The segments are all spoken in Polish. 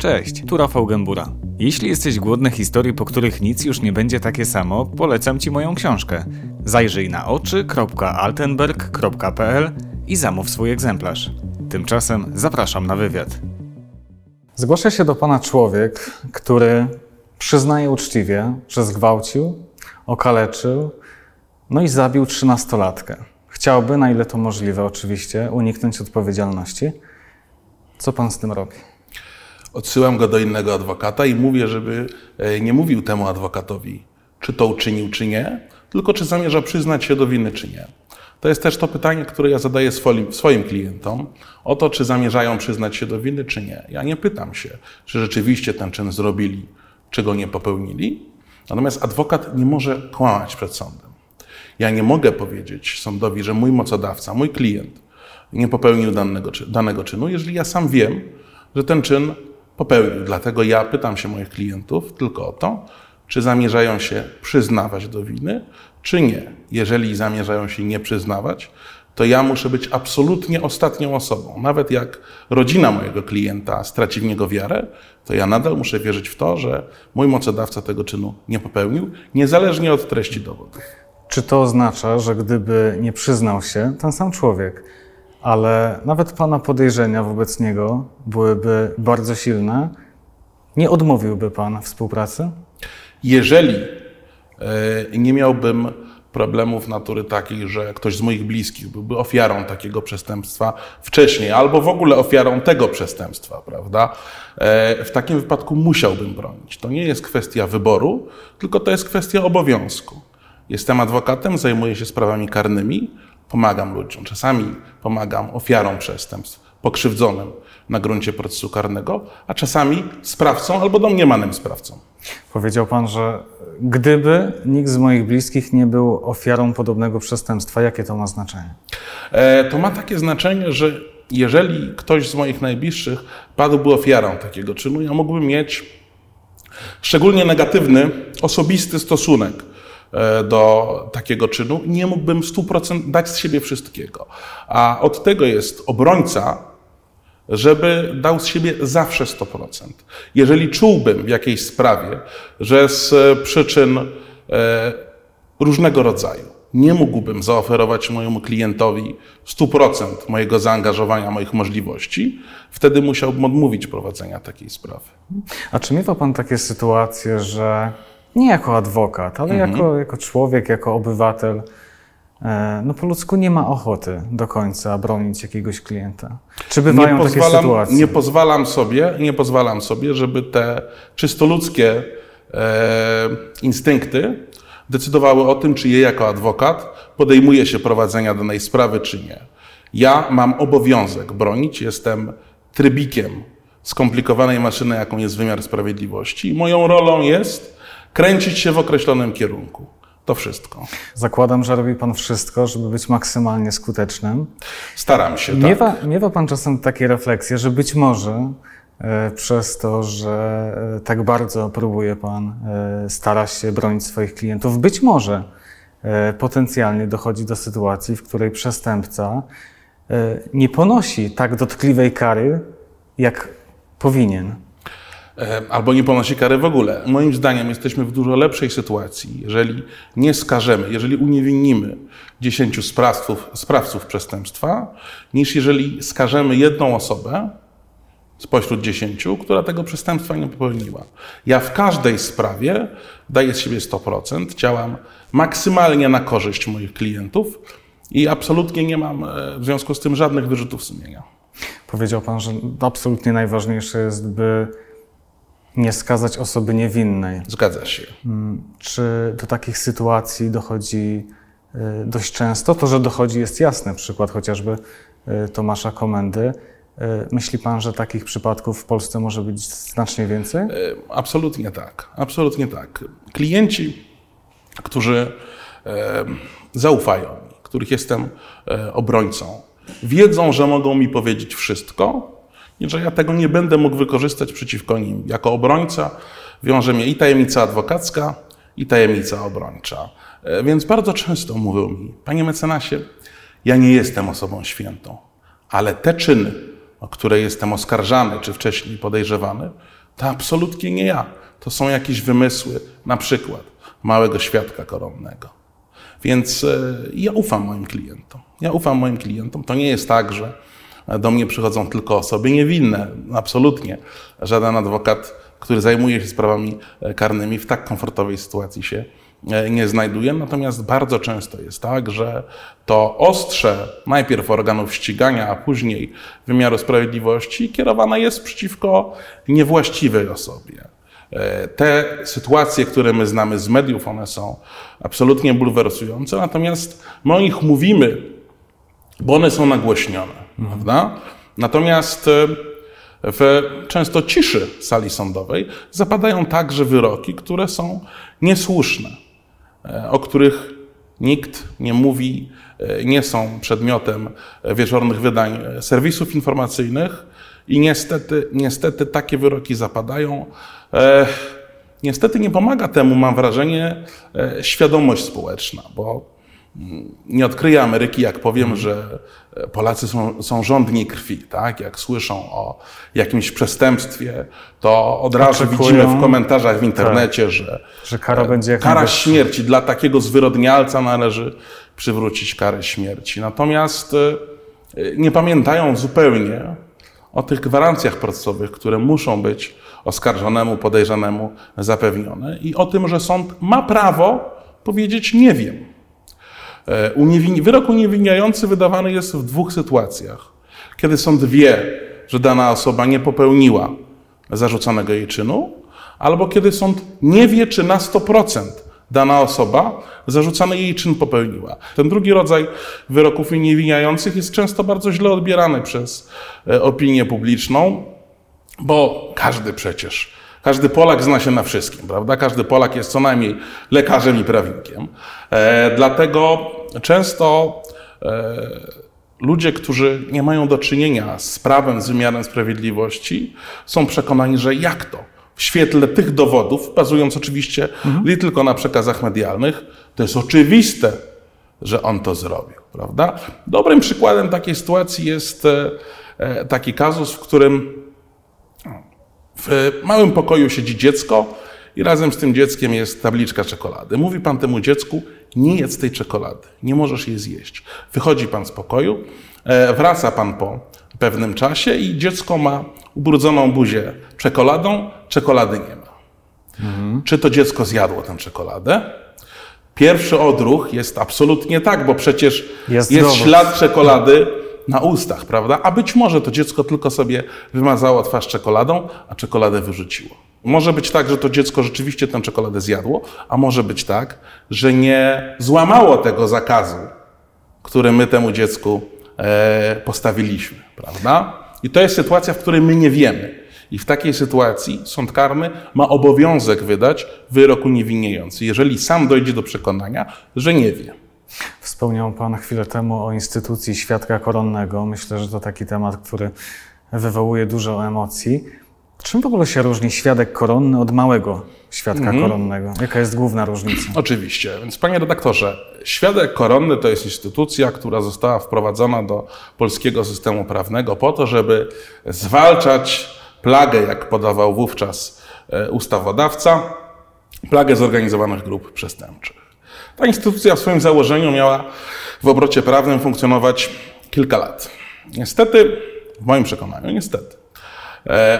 Cześć, tu Rafał Gębura. Jeśli jesteś głodny historii, po których nic już nie będzie takie samo, polecam Ci moją książkę. Zajrzyj na oczy.altenberg.pl i zamów swój egzemplarz. Tymczasem zapraszam na wywiad. Zgłasza się do Pana człowiek, który przyznaje uczciwie, że zgwałcił, okaleczył, no i zabił trzynastolatkę. Chciałby, na ile to możliwe oczywiście, uniknąć odpowiedzialności. Co Pan z tym robi? Odsyłam go do innego adwokata i mówię, żeby e, nie mówił temu adwokatowi, czy to uczynił, czy nie, tylko czy zamierza przyznać się do winy, czy nie. To jest też to pytanie, które ja zadaję swoim, swoim klientom, o to, czy zamierzają przyznać się do winy, czy nie. Ja nie pytam się, czy rzeczywiście ten czyn zrobili, czy go nie popełnili. Natomiast adwokat nie może kłamać przed sądem. Ja nie mogę powiedzieć sądowi, że mój mocodawca, mój klient nie popełnił danego, danego czynu, jeżeli ja sam wiem, że ten czyn popełnił. Dlatego ja pytam się moich klientów tylko o to, czy zamierzają się przyznawać do winy, czy nie. Jeżeli zamierzają się nie przyznawać, to ja muszę być absolutnie ostatnią osobą. Nawet jak rodzina mojego klienta straci w niego wiarę, to ja nadal muszę wierzyć w to, że mój mocodawca tego czynu nie popełnił, niezależnie od treści dowodów. Czy to oznacza, że gdyby nie przyznał się ten sam człowiek, ale nawet Pana podejrzenia wobec niego byłyby bardzo silne, nie odmówiłby Pan współpracy? Jeżeli e, nie miałbym problemów natury takiej, że ktoś z moich bliskich byłby ofiarą takiego przestępstwa wcześniej, albo w ogóle ofiarą tego przestępstwa, prawda? E, w takim wypadku musiałbym bronić. To nie jest kwestia wyboru, tylko to jest kwestia obowiązku. Jestem adwokatem, zajmuję się sprawami karnymi, pomagam ludziom. Czasami pomagam ofiarom przestępstw, pokrzywdzonym na gruncie procesu karnego, a czasami sprawcom albo domniemanym sprawcom. Powiedział Pan, że gdyby nikt z moich bliskich nie był ofiarą podobnego przestępstwa, jakie to ma znaczenie? E, to ma takie znaczenie, że jeżeli ktoś z moich najbliższych padłby ofiarą takiego czynu, ja mógłbym mieć szczególnie negatywny, osobisty stosunek do takiego czynu, nie mógłbym 100% dać z siebie wszystkiego. A od tego jest obrońca, żeby dał z siebie zawsze 100%. Jeżeli czułbym w jakiejś sprawie, że z przyczyn e, różnego rodzaju nie mógłbym zaoferować mojemu klientowi 100% mojego zaangażowania, moich możliwości, wtedy musiałbym odmówić prowadzenia takiej sprawy. A czy miewa Pan takie sytuacje, że nie jako adwokat, ale mhm. jako, jako człowiek, jako obywatel, e, no po ludzku nie ma ochoty do końca bronić jakiegoś klienta. Czy bywają nie takie sytuacje? Nie pozwalam sobie, nie pozwalam sobie, żeby te czysto ludzkie e, instynkty decydowały o tym, czy je jako adwokat podejmuje się prowadzenia danej sprawy, czy nie. Ja mam obowiązek bronić, jestem trybikiem skomplikowanej maszyny, jaką jest wymiar sprawiedliwości. Moją rolą jest kręcić się w określonym kierunku. To wszystko. Zakładam, że robi Pan wszystko, żeby być maksymalnie skutecznym. Staram się, tak. Miewa Pan czasem takie refleksje, że być może e, przez to, że e, tak bardzo próbuje Pan e, starać się bronić swoich klientów, być może potencjalnie dochodzi do sytuacji, w której przestępca nie ponosi tak dotkliwej kary, jak powinien. E, albo nie ponosi kary w ogóle. Moim zdaniem jesteśmy w dużo lepszej sytuacji, jeżeli nie skażemy, jeżeli uniewinnimy 10 sprawców, sprawców przestępstwa, niż jeżeli skażemy jedną osobę spośród 10, która tego przestępstwa nie popełniła. Ja w każdej sprawie daję z siebie 100%, działam maksymalnie na korzyść moich klientów i absolutnie nie mam e, w związku z tym żadnych wyrzutów sumienia. Powiedział Pan, że absolutnie najważniejsze jest, by nie skazać osoby niewinnej. Zgadza się. Mm, czy do takich sytuacji dochodzi y, dość często? To, że dochodzi, jest jasne. Przykład chociażby y, Tomasza Komendy. Y, myśli Pan, że takich przypadków w Polsce może być znacznie więcej? Absolutnie tak. Absolutnie tak. Klienci, którzy zaufają mi, których jestem obrońcą, wiedzą, że mogą mi powiedzieć wszystko, i że ja tego nie będę mógł wykorzystać przeciwko nim. Jako obrońca wiąże mnie i tajemnica adwokacka, i tajemnica obrończa. E, więc bardzo często mówią mi, panie mecenasie, ja nie jestem osobą świętą, ale te czyny, o które jestem oskarżany czy wcześniej podejrzewany, to absolutnie nie ja. To są jakieś wymysły, na przykład małego świadka koronnego. Więc e, ja ufam moim klientom. Ja ufam moim klientom. To nie jest tak, że do mnie przychodzą tylko osoby niewinne. Absolutnie. Żaden adwokat, który zajmuje się sprawami e, karnymi, w tak komfortowej sytuacji się e, nie znajduje. Natomiast bardzo często jest tak, że to ostrze najpierw organów ścigania, a później wymiaru sprawiedliwości kierowane jest przeciwko niewłaściwej osobie. E, te sytuacje, które my znamy z mediów, one są absolutnie bulwersujące, natomiast my o nich mówimy, bo one są nagłośnione. Prawda? Natomiast e, w często ciszy sali sądowej zapadają także wyroki, które są niesłuszne, e, o których nikt nie mówi, nie są przedmiotem wieczornych wydań serwisów informacyjnych i niestety, niestety takie wyroki zapadają. E, niestety nie pomaga temu, mam wrażenie, e, świadomość społeczna, bo nie odkryję Ameryki, jak powiem, że Polacy są, są rządni krwi, tak? Jak słyszą o jakimś przestępstwie, to od razu Oczekują, widzimy w komentarzach w internecie, tak, że, że kara, będzie kara śmierci dla takiego zwyrodnialca należy przywrócić karę śmierci. Natomiast e, nie pamiętają zupełnie o tych gwarancjach procesowych, które muszą być oskarżonemu, podejrzanemu zapewnione i o tym, że sąd ma prawo powiedzieć nie wiem. E, wyrok uniewinniający wydawany jest w dwóch sytuacjach. Kiedy sąd wie, że dana osoba nie popełniła zarzucanego jej czynu, albo kiedy sąd nie wie, czy na 100% dana osoba zarzucany jej czyn popełniła. Ten drugi rodzaj wyroków uniewinniających jest często bardzo źle odbierany przez e, opinię publiczną, bo każdy przecież, każdy Polak zna się na wszystkim, prawda? Każdy Polak jest co najmniej lekarzem i prawnikiem. E, dlatego często e, ludzie, którzy nie mają do czynienia z prawem, z wymiarem sprawiedliwości, są przekonani, że jak to? w świetle tych dowodów, bazując oczywiście mhm. nie tylko na przekazach medialnych, to jest oczywiste, że on to zrobił, prawda? Dobrym przykładem takiej sytuacji jest e, e, taki kazus, w którym w małym pokoju siedzi dziecko i razem z tym dzieckiem jest tabliczka czekolady. Mówi pan temu dziecku, nie jedz tej czekolady, nie możesz jej zjeść. Wychodzi pan z pokoju, e, wraca pan po pewnym czasie i dziecko ma ubrudzoną buzię czekoladą, czekolady nie ma. Mhm. Czy to dziecko zjadło tę czekoladę? Pierwszy odruch jest absolutnie tak, bo przecież jest, jest ślad czekolady na ustach, prawda? A być może to dziecko tylko sobie wymazało twarz czekoladą, a czekoladę wyrzuciło. Może być tak, że to dziecko rzeczywiście tę czekoladę zjadło, a może być tak, że nie złamało tego zakazu, który my temu dziecku e, postawiliśmy, prawda? I to jest sytuacja, w której my nie wiemy. I w takiej sytuacji sąd karny ma obowiązek wydać wyrok uniewinniający, jeżeli sam dojdzie do przekonania, że nie wie. Wspomniał Pan chwilę temu o instytucji świadka koronnego. Myślę, że to taki temat, który wywołuje dużo emocji. Czym w ogóle się różni świadek koronny od małego świadka mhm. koronnego? Jaka jest główna różnica? Oczywiście. Więc panie redaktorze, świadek koronny to jest instytucja, która została wprowadzona do polskiego systemu prawnego po to, żeby zwalczać plagę, jak podawał wówczas e, ustawodawca, plagę zorganizowanych grup przestępczych. Ta instytucja w swoim założeniu miała w obrocie prawnym funkcjonować kilka lat. Niestety, w moim przekonaniu, niestety,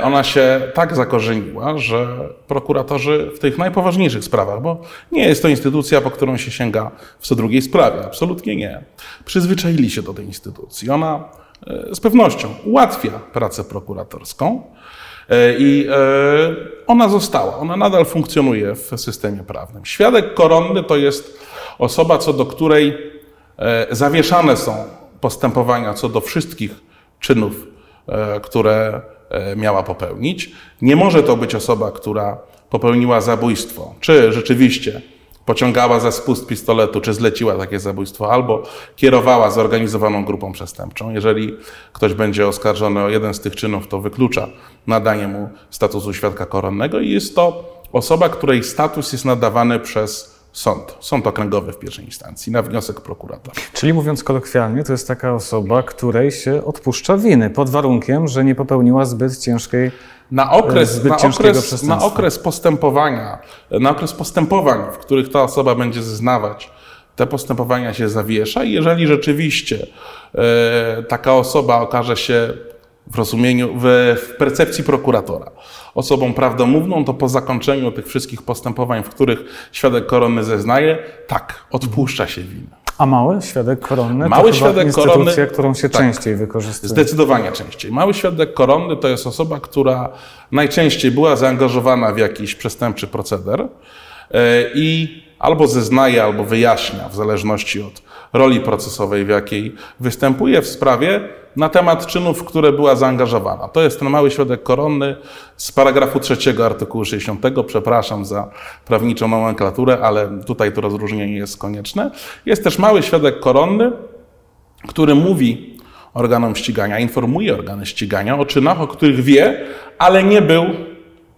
ona się tak zakorzeniła, że prokuratorzy w tych najpoważniejszych sprawach, bo nie jest to instytucja, po którą się sięga w co drugiej sprawie, absolutnie nie, przyzwyczaili się do tej instytucji. Ona e, z pewnością ułatwia pracę prokuratorską, E, I e, ona została, ona nadal funkcjonuje w systemie prawnym. Świadek koronny to jest osoba, co do której e, zawieszane są postępowania co do wszystkich czynów, które miała popełnić. Nie może to być osoba, która popełniła zabójstwo, czy rzeczywiście pociągała za spust pistoletu, czy zleciła takie zabójstwo, albo kierowała zorganizowaną grupą przestępczą. Jeżeli ktoś będzie oskarżony o jeden z tych czynów, to wyklucza nadanie mu statusu świadka koronnego i jest to osoba, której status jest nadawany przez sąd, sąd okręgowy w pierwszej instancji, na wniosek prokuratora. Czyli mówiąc kolokwialnie, to jest taka osoba, której się odpuszcza winy pod warunkiem, że nie popełniła zbyt ciężkiej Na okres, Zbyt na, okres, na okres postępowania, na okres postępowań, w których ta osoba będzie zeznawać, te postępowania się zawiesza i jeżeli rzeczywiście e, taka osoba okaże się w rozumieniu, w, w percepcji prokuratora osobą prawdomówną, to po zakończeniu tych wszystkich postępowań, w których świadek koronny zeznaje, tak, odpuszcza się winę. A mały świadek koronny Mały to świadek instytucja, koronny- którą się tak. częściej wykorzystuje. Zdecydowanie częściej. Mały świadek koronny to jest osoba, która najczęściej była zaangażowana w jakiś przestępczy proceder e, i albo zeznaje, albo wyjaśnia, w zależności od roli procesowej, w jakiej występuje w sprawie, na temat czynów, w które była zaangażowana. To jest ten mały świadek koronny z paragrafu 3 artykułu 60. Przepraszam za prawniczą nomenklaturę, ale tutaj to rozróżnienie jest konieczne. Jest też mały świadek koronny, który mówi organom ścigania, informuje organy ścigania o czynach, o których wie, ale nie był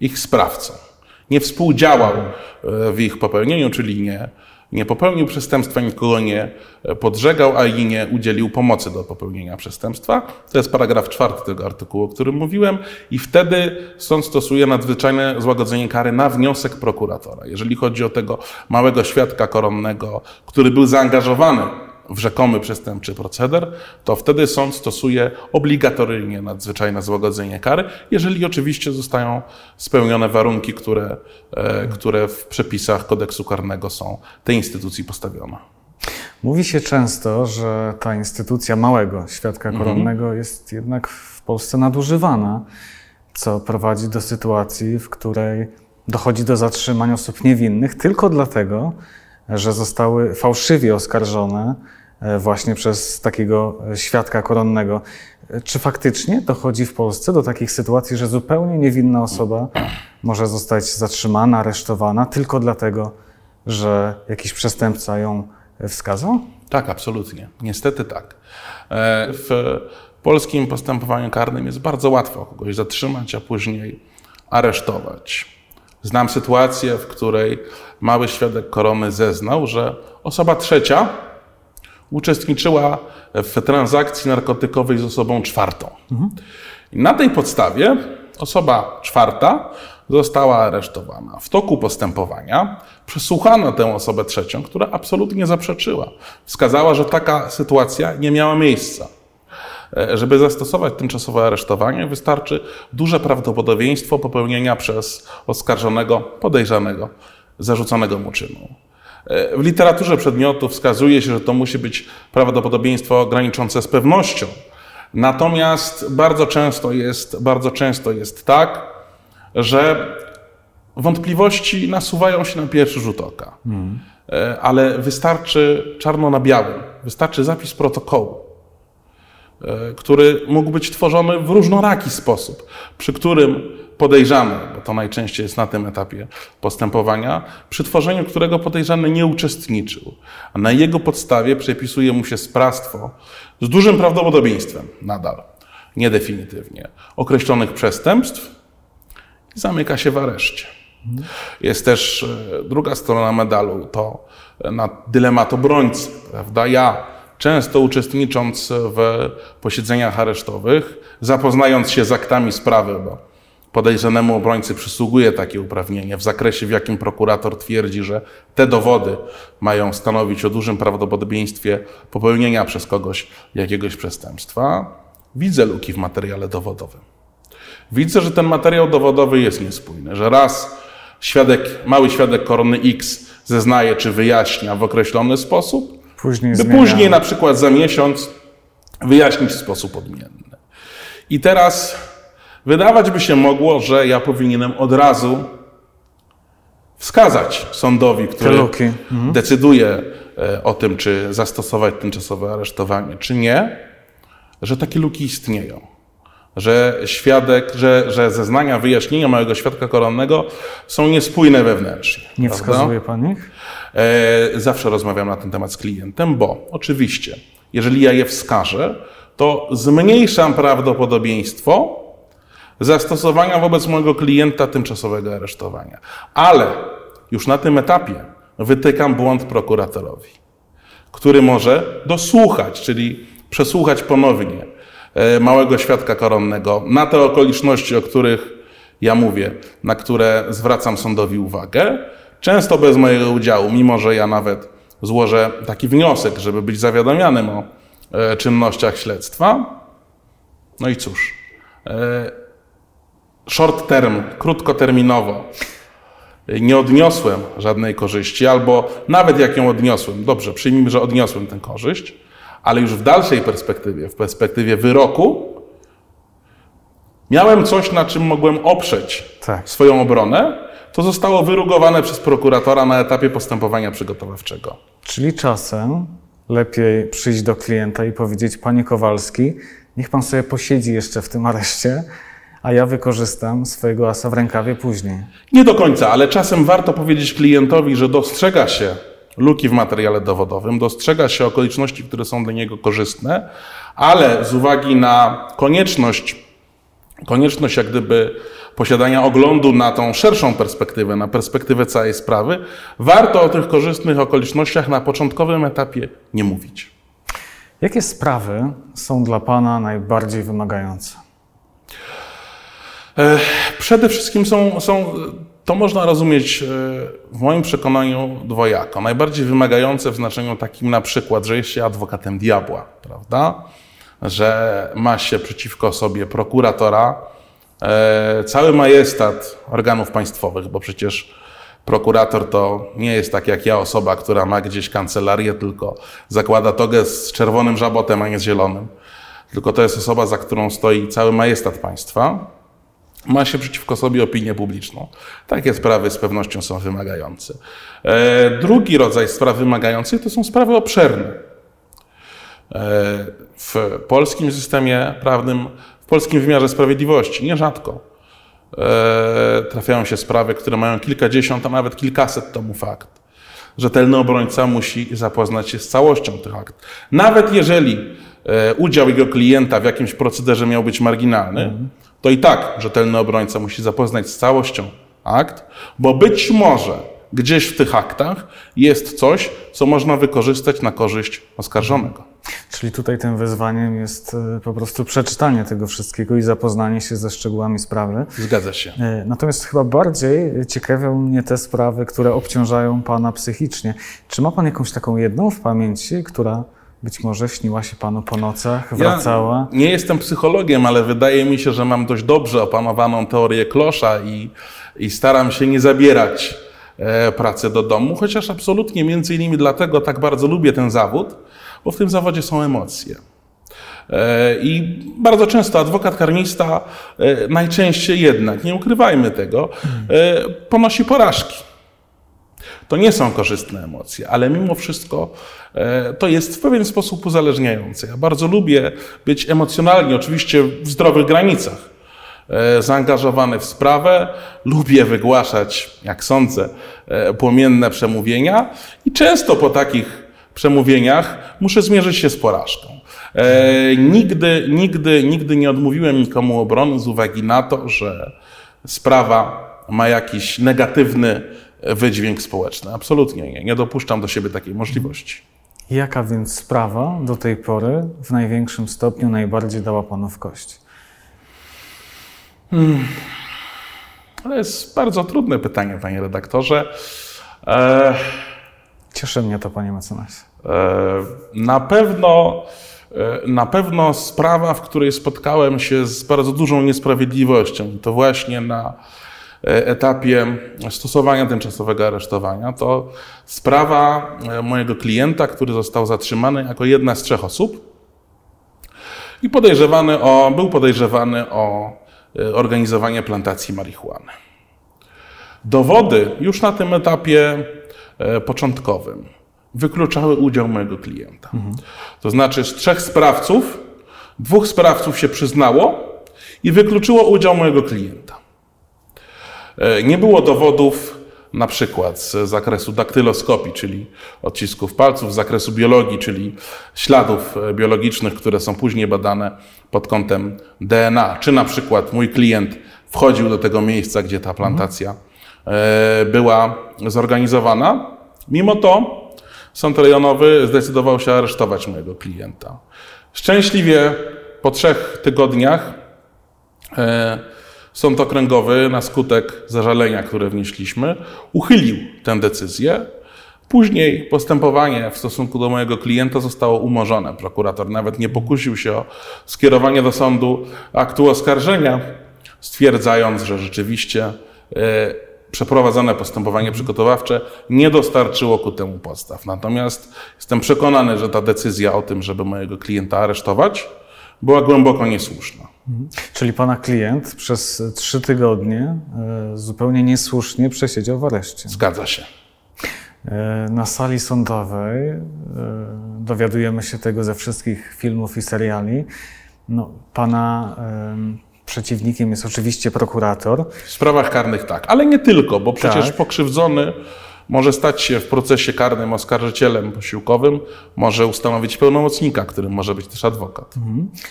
ich sprawcą. Nie współdziałał e, w ich popełnieniu, czyli nie, nie popełnił przestępstwa, nikogo nie e, podżegał, a i nie udzielił pomocy do popełnienia przestępstwa. To jest paragraf czwarty tego artykułu, o którym mówiłem i wtedy sąd stosuje nadzwyczajne złagodzenie kary na wniosek prokuratora. Jeżeli chodzi o tego małego świadka koronnego, który był zaangażowany w rzekomy przestępczy proceder, to wtedy sąd stosuje obligatoryjnie nadzwyczajne złagodzenie kary, jeżeli oczywiście zostają spełnione warunki, które, e, które w przepisach kodeksu karnego są tej instytucji postawione. Mówi się często, że ta instytucja małego świadka Mhm. koronnego jest jednak w Polsce nadużywana, co prowadzi do sytuacji, w której dochodzi do zatrzymania osób niewinnych tylko dlatego, że zostały fałszywie oskarżone e, właśnie przez takiego świadka koronnego. Czy faktycznie dochodzi w Polsce do takich sytuacji, że zupełnie niewinna osoba może zostać zatrzymana, aresztowana tylko dlatego, że jakiś przestępca ją wskazał? Tak, absolutnie. Niestety tak. E, W polskim postępowaniu karnym jest bardzo łatwo kogoś zatrzymać, a później aresztować. Znam sytuację, w której mały świadek korony zeznał, że osoba trzecia uczestniczyła w transakcji narkotykowej z osobą czwartą. I na tej podstawie osoba czwarta została aresztowana. W toku postępowania przesłuchano tę osobę trzecią, która absolutnie zaprzeczyła. Wskazała, że taka sytuacja nie miała miejsca. E, Żeby zastosować tymczasowe aresztowanie, wystarczy duże prawdopodobieństwo popełnienia przez oskarżonego, podejrzanego, zarzuconego mu czynu. E, W literaturze przedmiotu wskazuje się, że to musi być prawdopodobieństwo graniczące z pewnością. Natomiast bardzo często jest, bardzo często jest tak, że wątpliwości nasuwają się na pierwszy rzut oka. E, Ale wystarczy czarno na białym, wystarczy zapis protokołu który mógł być tworzony w różnoraki sposób, przy którym podejrzany, bo to najczęściej jest na tym etapie postępowania, przy tworzeniu którego podejrzany nie uczestniczył, a na jego podstawie przepisuje mu się sprawstwo z dużym prawdopodobieństwem nadal, niedefinitywnie, określonych przestępstw i zamyka się w areszcie. Jest też e, druga strona medalu, to e, na dylemat obrońcy, prawda? Ja, często uczestnicząc w posiedzeniach aresztowych, zapoznając się z aktami sprawy, bo podejrzanemu obrońcy przysługuje takie uprawnienie w zakresie, w jakim prokurator twierdzi, że te dowody mają stanowić o dużym prawdopodobieństwie popełnienia przez kogoś jakiegoś przestępstwa, widzę luki w materiale dowodowym. Widzę, że ten materiał dowodowy jest niespójny, że raz świadek, mały świadek korony X zeznaje czy wyjaśnia w określony sposób, Później by później na przykład za miesiąc wyjaśnić w sposób odmienny. I teraz wydawać by się mogło, że ja powinienem od razu wskazać sądowi, który luki. decyduje e, o tym, czy zastosować tymczasowe aresztowanie, czy nie, że takie luki istnieją. Że świadek, że, że zeznania, wyjaśnienia małego świadka koronnego są niespójne wewnętrznie. Nie prawda? wskazuje Pan ich? E, zawsze rozmawiam na ten temat z klientem, bo oczywiście, jeżeli ja je wskażę, to zmniejszam prawdopodobieństwo zastosowania wobec mojego klienta tymczasowego aresztowania. Ale już na tym etapie wytykam błąd prokuratorowi, który może dosłuchać, czyli przesłuchać ponownie małego świadka koronnego na te okoliczności, o których ja mówię, na które zwracam sądowi uwagę, często bez mojego udziału, mimo że ja nawet złożę taki wniosek, żeby być zawiadamianym o e, czynnościach śledztwa. No i cóż, e, short term, krótkoterminowo nie odniosłem żadnej korzyści, albo nawet jak ją odniosłem, dobrze, przyjmijmy, że odniosłem tę korzyść, ale już w dalszej perspektywie, w perspektywie wyroku, miałem coś, na czym mogłem oprzeć Tak. swoją obronę, to zostało wyrugowane przez prokuratora na etapie postępowania przygotowawczego. Czyli czasem lepiej przyjść do klienta i powiedzieć: Panie Kowalski, niech pan sobie posiedzi jeszcze w tym areszcie, a ja wykorzystam swojego asa w rękawie później. Nie do końca, ale czasem warto powiedzieć klientowi, że dostrzega się luki w materiale dowodowym, dostrzega się okoliczności, które są dla niego korzystne, ale z uwagi na konieczność, konieczność jak gdyby posiadania oglądu na tą szerszą perspektywę, na perspektywę całej sprawy, warto o tych korzystnych okolicznościach na początkowym etapie nie mówić. Jakie sprawy są dla pana najbardziej wymagające? Przede wszystkim są, są, to można rozumieć e, w moim przekonaniu dwojako. Najbardziej wymagające w znaczeniu takim na przykład, że jest się adwokatem diabła, prawda? Że ma się przeciwko sobie prokuratora, e, cały majestat organów państwowych, bo przecież prokurator to nie jest tak jak ja osoba, która ma gdzieś kancelarię, tylko zakłada togę z czerwonym żabotem, a nie z zielonym. Tylko to jest osoba, za którą stoi cały majestat państwa ma się przeciwko sobie opinię publiczną. Takie sprawy z pewnością są wymagające. E, drugi rodzaj spraw wymagających to są sprawy obszerne. E, w polskim systemie prawnym, w polskim wymiarze sprawiedliwości nierzadko e, trafiają się sprawy, które mają kilkadziesiąt, a nawet kilkaset tomów akt. Rzetelny obrońca musi zapoznać się z całością tych akt. Nawet jeżeli udział jego klienta w jakimś procederze miał być marginalny, to i tak rzetelny obrońca musi zapoznać z całością akt, bo być może gdzieś w tych aktach jest coś, co można wykorzystać na korzyść oskarżonego. Czyli tutaj tym wyzwaniem jest e, po prostu przeczytanie tego wszystkiego i zapoznanie się ze szczegółami sprawy. Zgadza się. E, Natomiast chyba bardziej ciekawią mnie te sprawy, które obciążają Pana psychicznie. Czy ma Pan jakąś taką jedną w pamięci, która być może śniła się Panu po nocach, wracała? Ja nie jestem psychologiem, ale wydaje mi się, że mam dość dobrze opanowaną teorię klosza i, i staram się nie zabierać e, pracy do domu, chociaż absolutnie między innymi dlatego tak bardzo lubię ten zawód, bo w tym zawodzie są emocje. E, I bardzo często adwokat karnista, e, najczęściej jednak, nie ukrywajmy tego, e, ponosi porażki. To nie są korzystne emocje, ale mimo wszystko e, to jest w pewien sposób uzależniające. Ja bardzo lubię być emocjonalnie, oczywiście w zdrowych granicach, e, zaangażowany w sprawę, lubię wygłaszać, jak sądzę, e, płomienne przemówienia i często po takich przemówieniach muszę zmierzyć się z porażką. E, nigdy, nigdy, nigdy nie odmówiłem nikomu obrony z uwagi na to, że sprawa ma jakiś negatywny wydźwięk społeczny. Absolutnie nie. Nie dopuszczam do siebie takiej możliwości. Jaka więc sprawa do tej pory w największym stopniu najbardziej dała Panu w kość? Hmm. To jest bardzo trudne pytanie, panie redaktorze. E, Cieszy mnie to, panie mecenasie. e, na pewno, e, na pewno sprawa, w której spotkałem się z bardzo dużą niesprawiedliwością, to właśnie na etapie stosowania tymczasowego aresztowania, to sprawa e, mojego klienta, który został zatrzymany jako jedna z trzech osób i podejrzewany o, był podejrzewany o e, organizowanie plantacji marihuany. Dowody już na tym etapie e, początkowym wykluczały udział mojego klienta. To znaczy z trzech sprawców, dwóch sprawców się przyznało i wykluczyło udział mojego klienta. E, Nie było dowodów na przykład z zakresu daktyloskopii, czyli odcisków palców, z zakresu biologii, czyli śladów e, biologicznych, które są później badane pod kątem DNA. Czy na przykład mój klient wchodził do tego miejsca, gdzie ta plantacja e, była zorganizowana. Mimo to sąd rejonowy zdecydował się aresztować mojego klienta. Szczęśliwie po trzech tygodniach sąd okręgowy na skutek zażalenia, które wnieśliśmy, uchylił tę decyzję. Później postępowanie w stosunku do mojego klienta zostało umorzone. Prokurator nawet nie pokusił się o skierowanie do sądu aktu oskarżenia, stwierdzając, że rzeczywiście e, przeprowadzone postępowanie przygotowawcze nie dostarczyło ku temu podstaw. Natomiast jestem przekonany, że ta decyzja o tym, żeby mojego klienta aresztować, była głęboko niesłuszna. Czyli pana klient przez trzy tygodnie e, zupełnie niesłusznie przesiedział w areszcie. Zgadza się. E, Na sali sądowej e, dowiadujemy się tego ze wszystkich filmów i seriali. No, pana em, przeciwnikiem jest oczywiście prokurator. W sprawach karnych tak, ale nie tylko, bo przecież Tak. pokrzywdzony może stać się w procesie karnym oskarżycielem posiłkowym, może ustanowić pełnomocnika, którym może być też adwokat.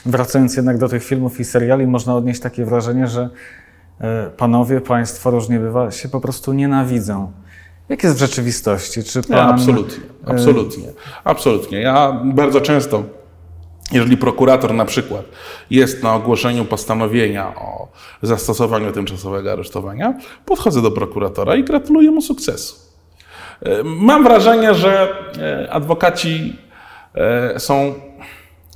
Wracając jednak do tych filmów i seriali, można odnieść takie wrażenie, że e, panowie, państwo różnie bywa, się po prostu nienawidzą. Jak jest w rzeczywistości? Czy Nie, pan... absolutnie, absolutnie, absolutnie. Ja bardzo często, jeżeli prokurator na przykład jest na ogłoszeniu postanowienia o zastosowaniu tymczasowego aresztowania, podchodzę do prokuratora i gratuluję mu sukcesu. E, Mam wrażenie, że e, adwokaci e, są,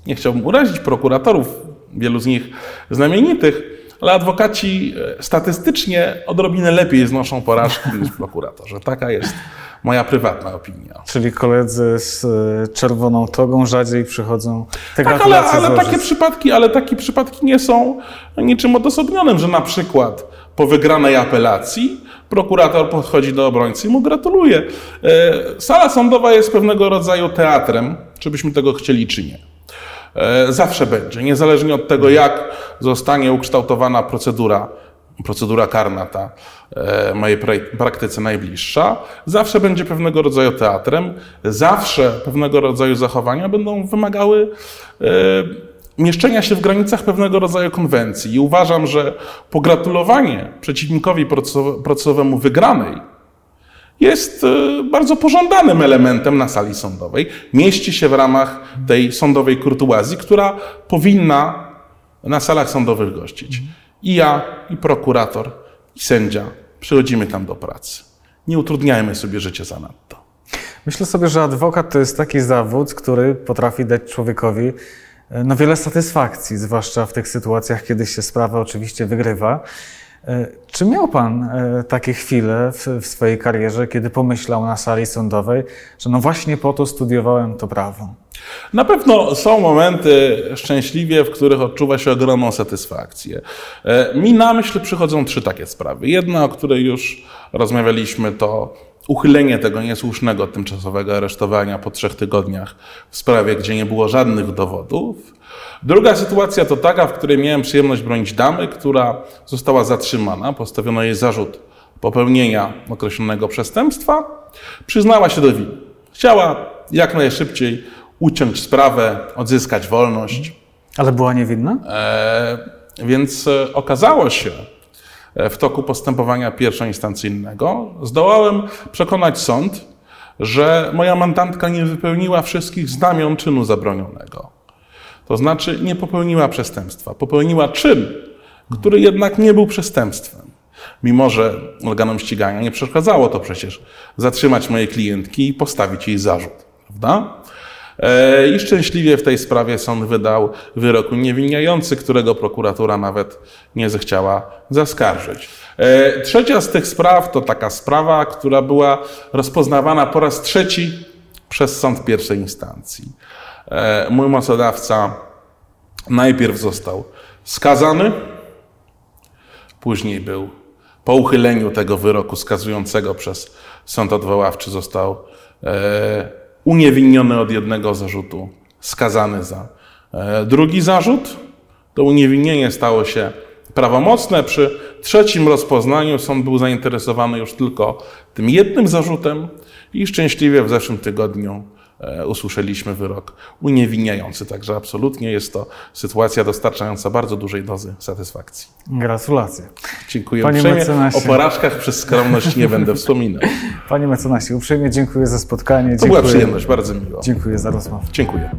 nie chciałbym urazić prokuratorów, wielu z nich znamienitych, ale adwokaci statystycznie odrobinę lepiej znoszą porażki niż prokuratorzy. Taka jest moja prywatna opinia. Czyli koledzy z czerwoną togą rzadziej przychodzą te Tak, ale, ale takie przypadki, ale takie przypadki nie są niczym odosobnionym, że na przykład po wygranej apelacji prokurator podchodzi do obrońcy i mu gratuluje. E, Sala sądowa jest pewnego rodzaju teatrem, czy byśmy tego chcieli, czy nie. E, Zawsze będzie, niezależnie od tego, jak zostanie ukształtowana procedura, procedura karna ta e, mojej pra- praktyce najbliższa, zawsze będzie pewnego rodzaju teatrem, zawsze pewnego rodzaju zachowania będą wymagały mieszczenia się w granicach pewnego rodzaju konwencji. I uważam, że pogratulowanie przeciwnikowi procesow- procesowemu wygranej jest e, bardzo pożądanym elementem na sali sądowej. Mieści się w ramach tej sądowej kurtuazji, która powinna na salach sądowych gościć. I ja, i prokurator, i sędzia przychodzimy tam do pracy. Nie utrudniajmy sobie życia zanadto. Myślę sobie, że adwokat to jest taki zawód, który potrafi dać człowiekowi no, wiele satysfakcji, zwłaszcza w tych sytuacjach, kiedy się sprawa oczywiście wygrywa. E, Czy miał Pan e, takie chwile w, w swojej karierze, kiedy pomyślał na sali sądowej, że no właśnie po to studiowałem to prawo? Na pewno są momenty szczęśliwie, w których odczuwa się ogromną satysfakcję. E, Mi na myśl przychodzą trzy takie sprawy. Jedna, o której już rozmawialiśmy, to uchylenie tego niesłusznego tymczasowego aresztowania po trzech tygodniach w sprawie, gdzie nie było żadnych dowodów. Druga sytuacja to taka, w której miałem przyjemność bronić damy, która została zatrzymana. Postawiono jej zarzut popełnienia określonego przestępstwa. Przyznała się do winy. Chciała jak najszybciej uciąć sprawę, odzyskać wolność. Ale była niewinna? E, więc e, okazało się w toku postępowania pierwszoinstancyjnego, zdołałem przekonać sąd, że moja mandantka nie wypełniła wszystkich znamion czynu zabronionego. To znaczy nie popełniła przestępstwa. Popełniła czyn, który jednak nie był przestępstwem. Mimo, że organom ścigania nie przeszkadzało to przecież zatrzymać mojej klientki i postawić jej zarzut. Prawda? E, I szczęśliwie w tej sprawie sąd wydał wyrok uniewinniający, którego prokuratura nawet nie zechciała zaskarżyć. E, Trzecia z tych spraw to taka sprawa, która była rozpoznawana po raz trzeci przez sąd pierwszej instancji. E, Mój mocodawca najpierw został skazany, później był po uchyleniu tego wyroku skazującego przez sąd odwoławczy został uniewinniony od jednego zarzutu, skazany za e, drugi zarzut. To uniewinnienie stało się prawomocne. Przy trzecim rozpoznaniu sąd był zainteresowany już tylko tym jednym zarzutem i szczęśliwie w zeszłym tygodniu usłyszeliśmy wyrok uniewinniający. Także absolutnie jest to sytuacja dostarczająca bardzo dużej dozy satysfakcji. Gratulacje. Dziękuję Panie uprzejmie. mecenasie. O porażkach przez skromność nie będę wspominał. Panie mecenasie, uprzejmie dziękuję za spotkanie. To była dziękuję, przyjemność, bardzo miło. Dziękuję za rozmowę. Dziękuję.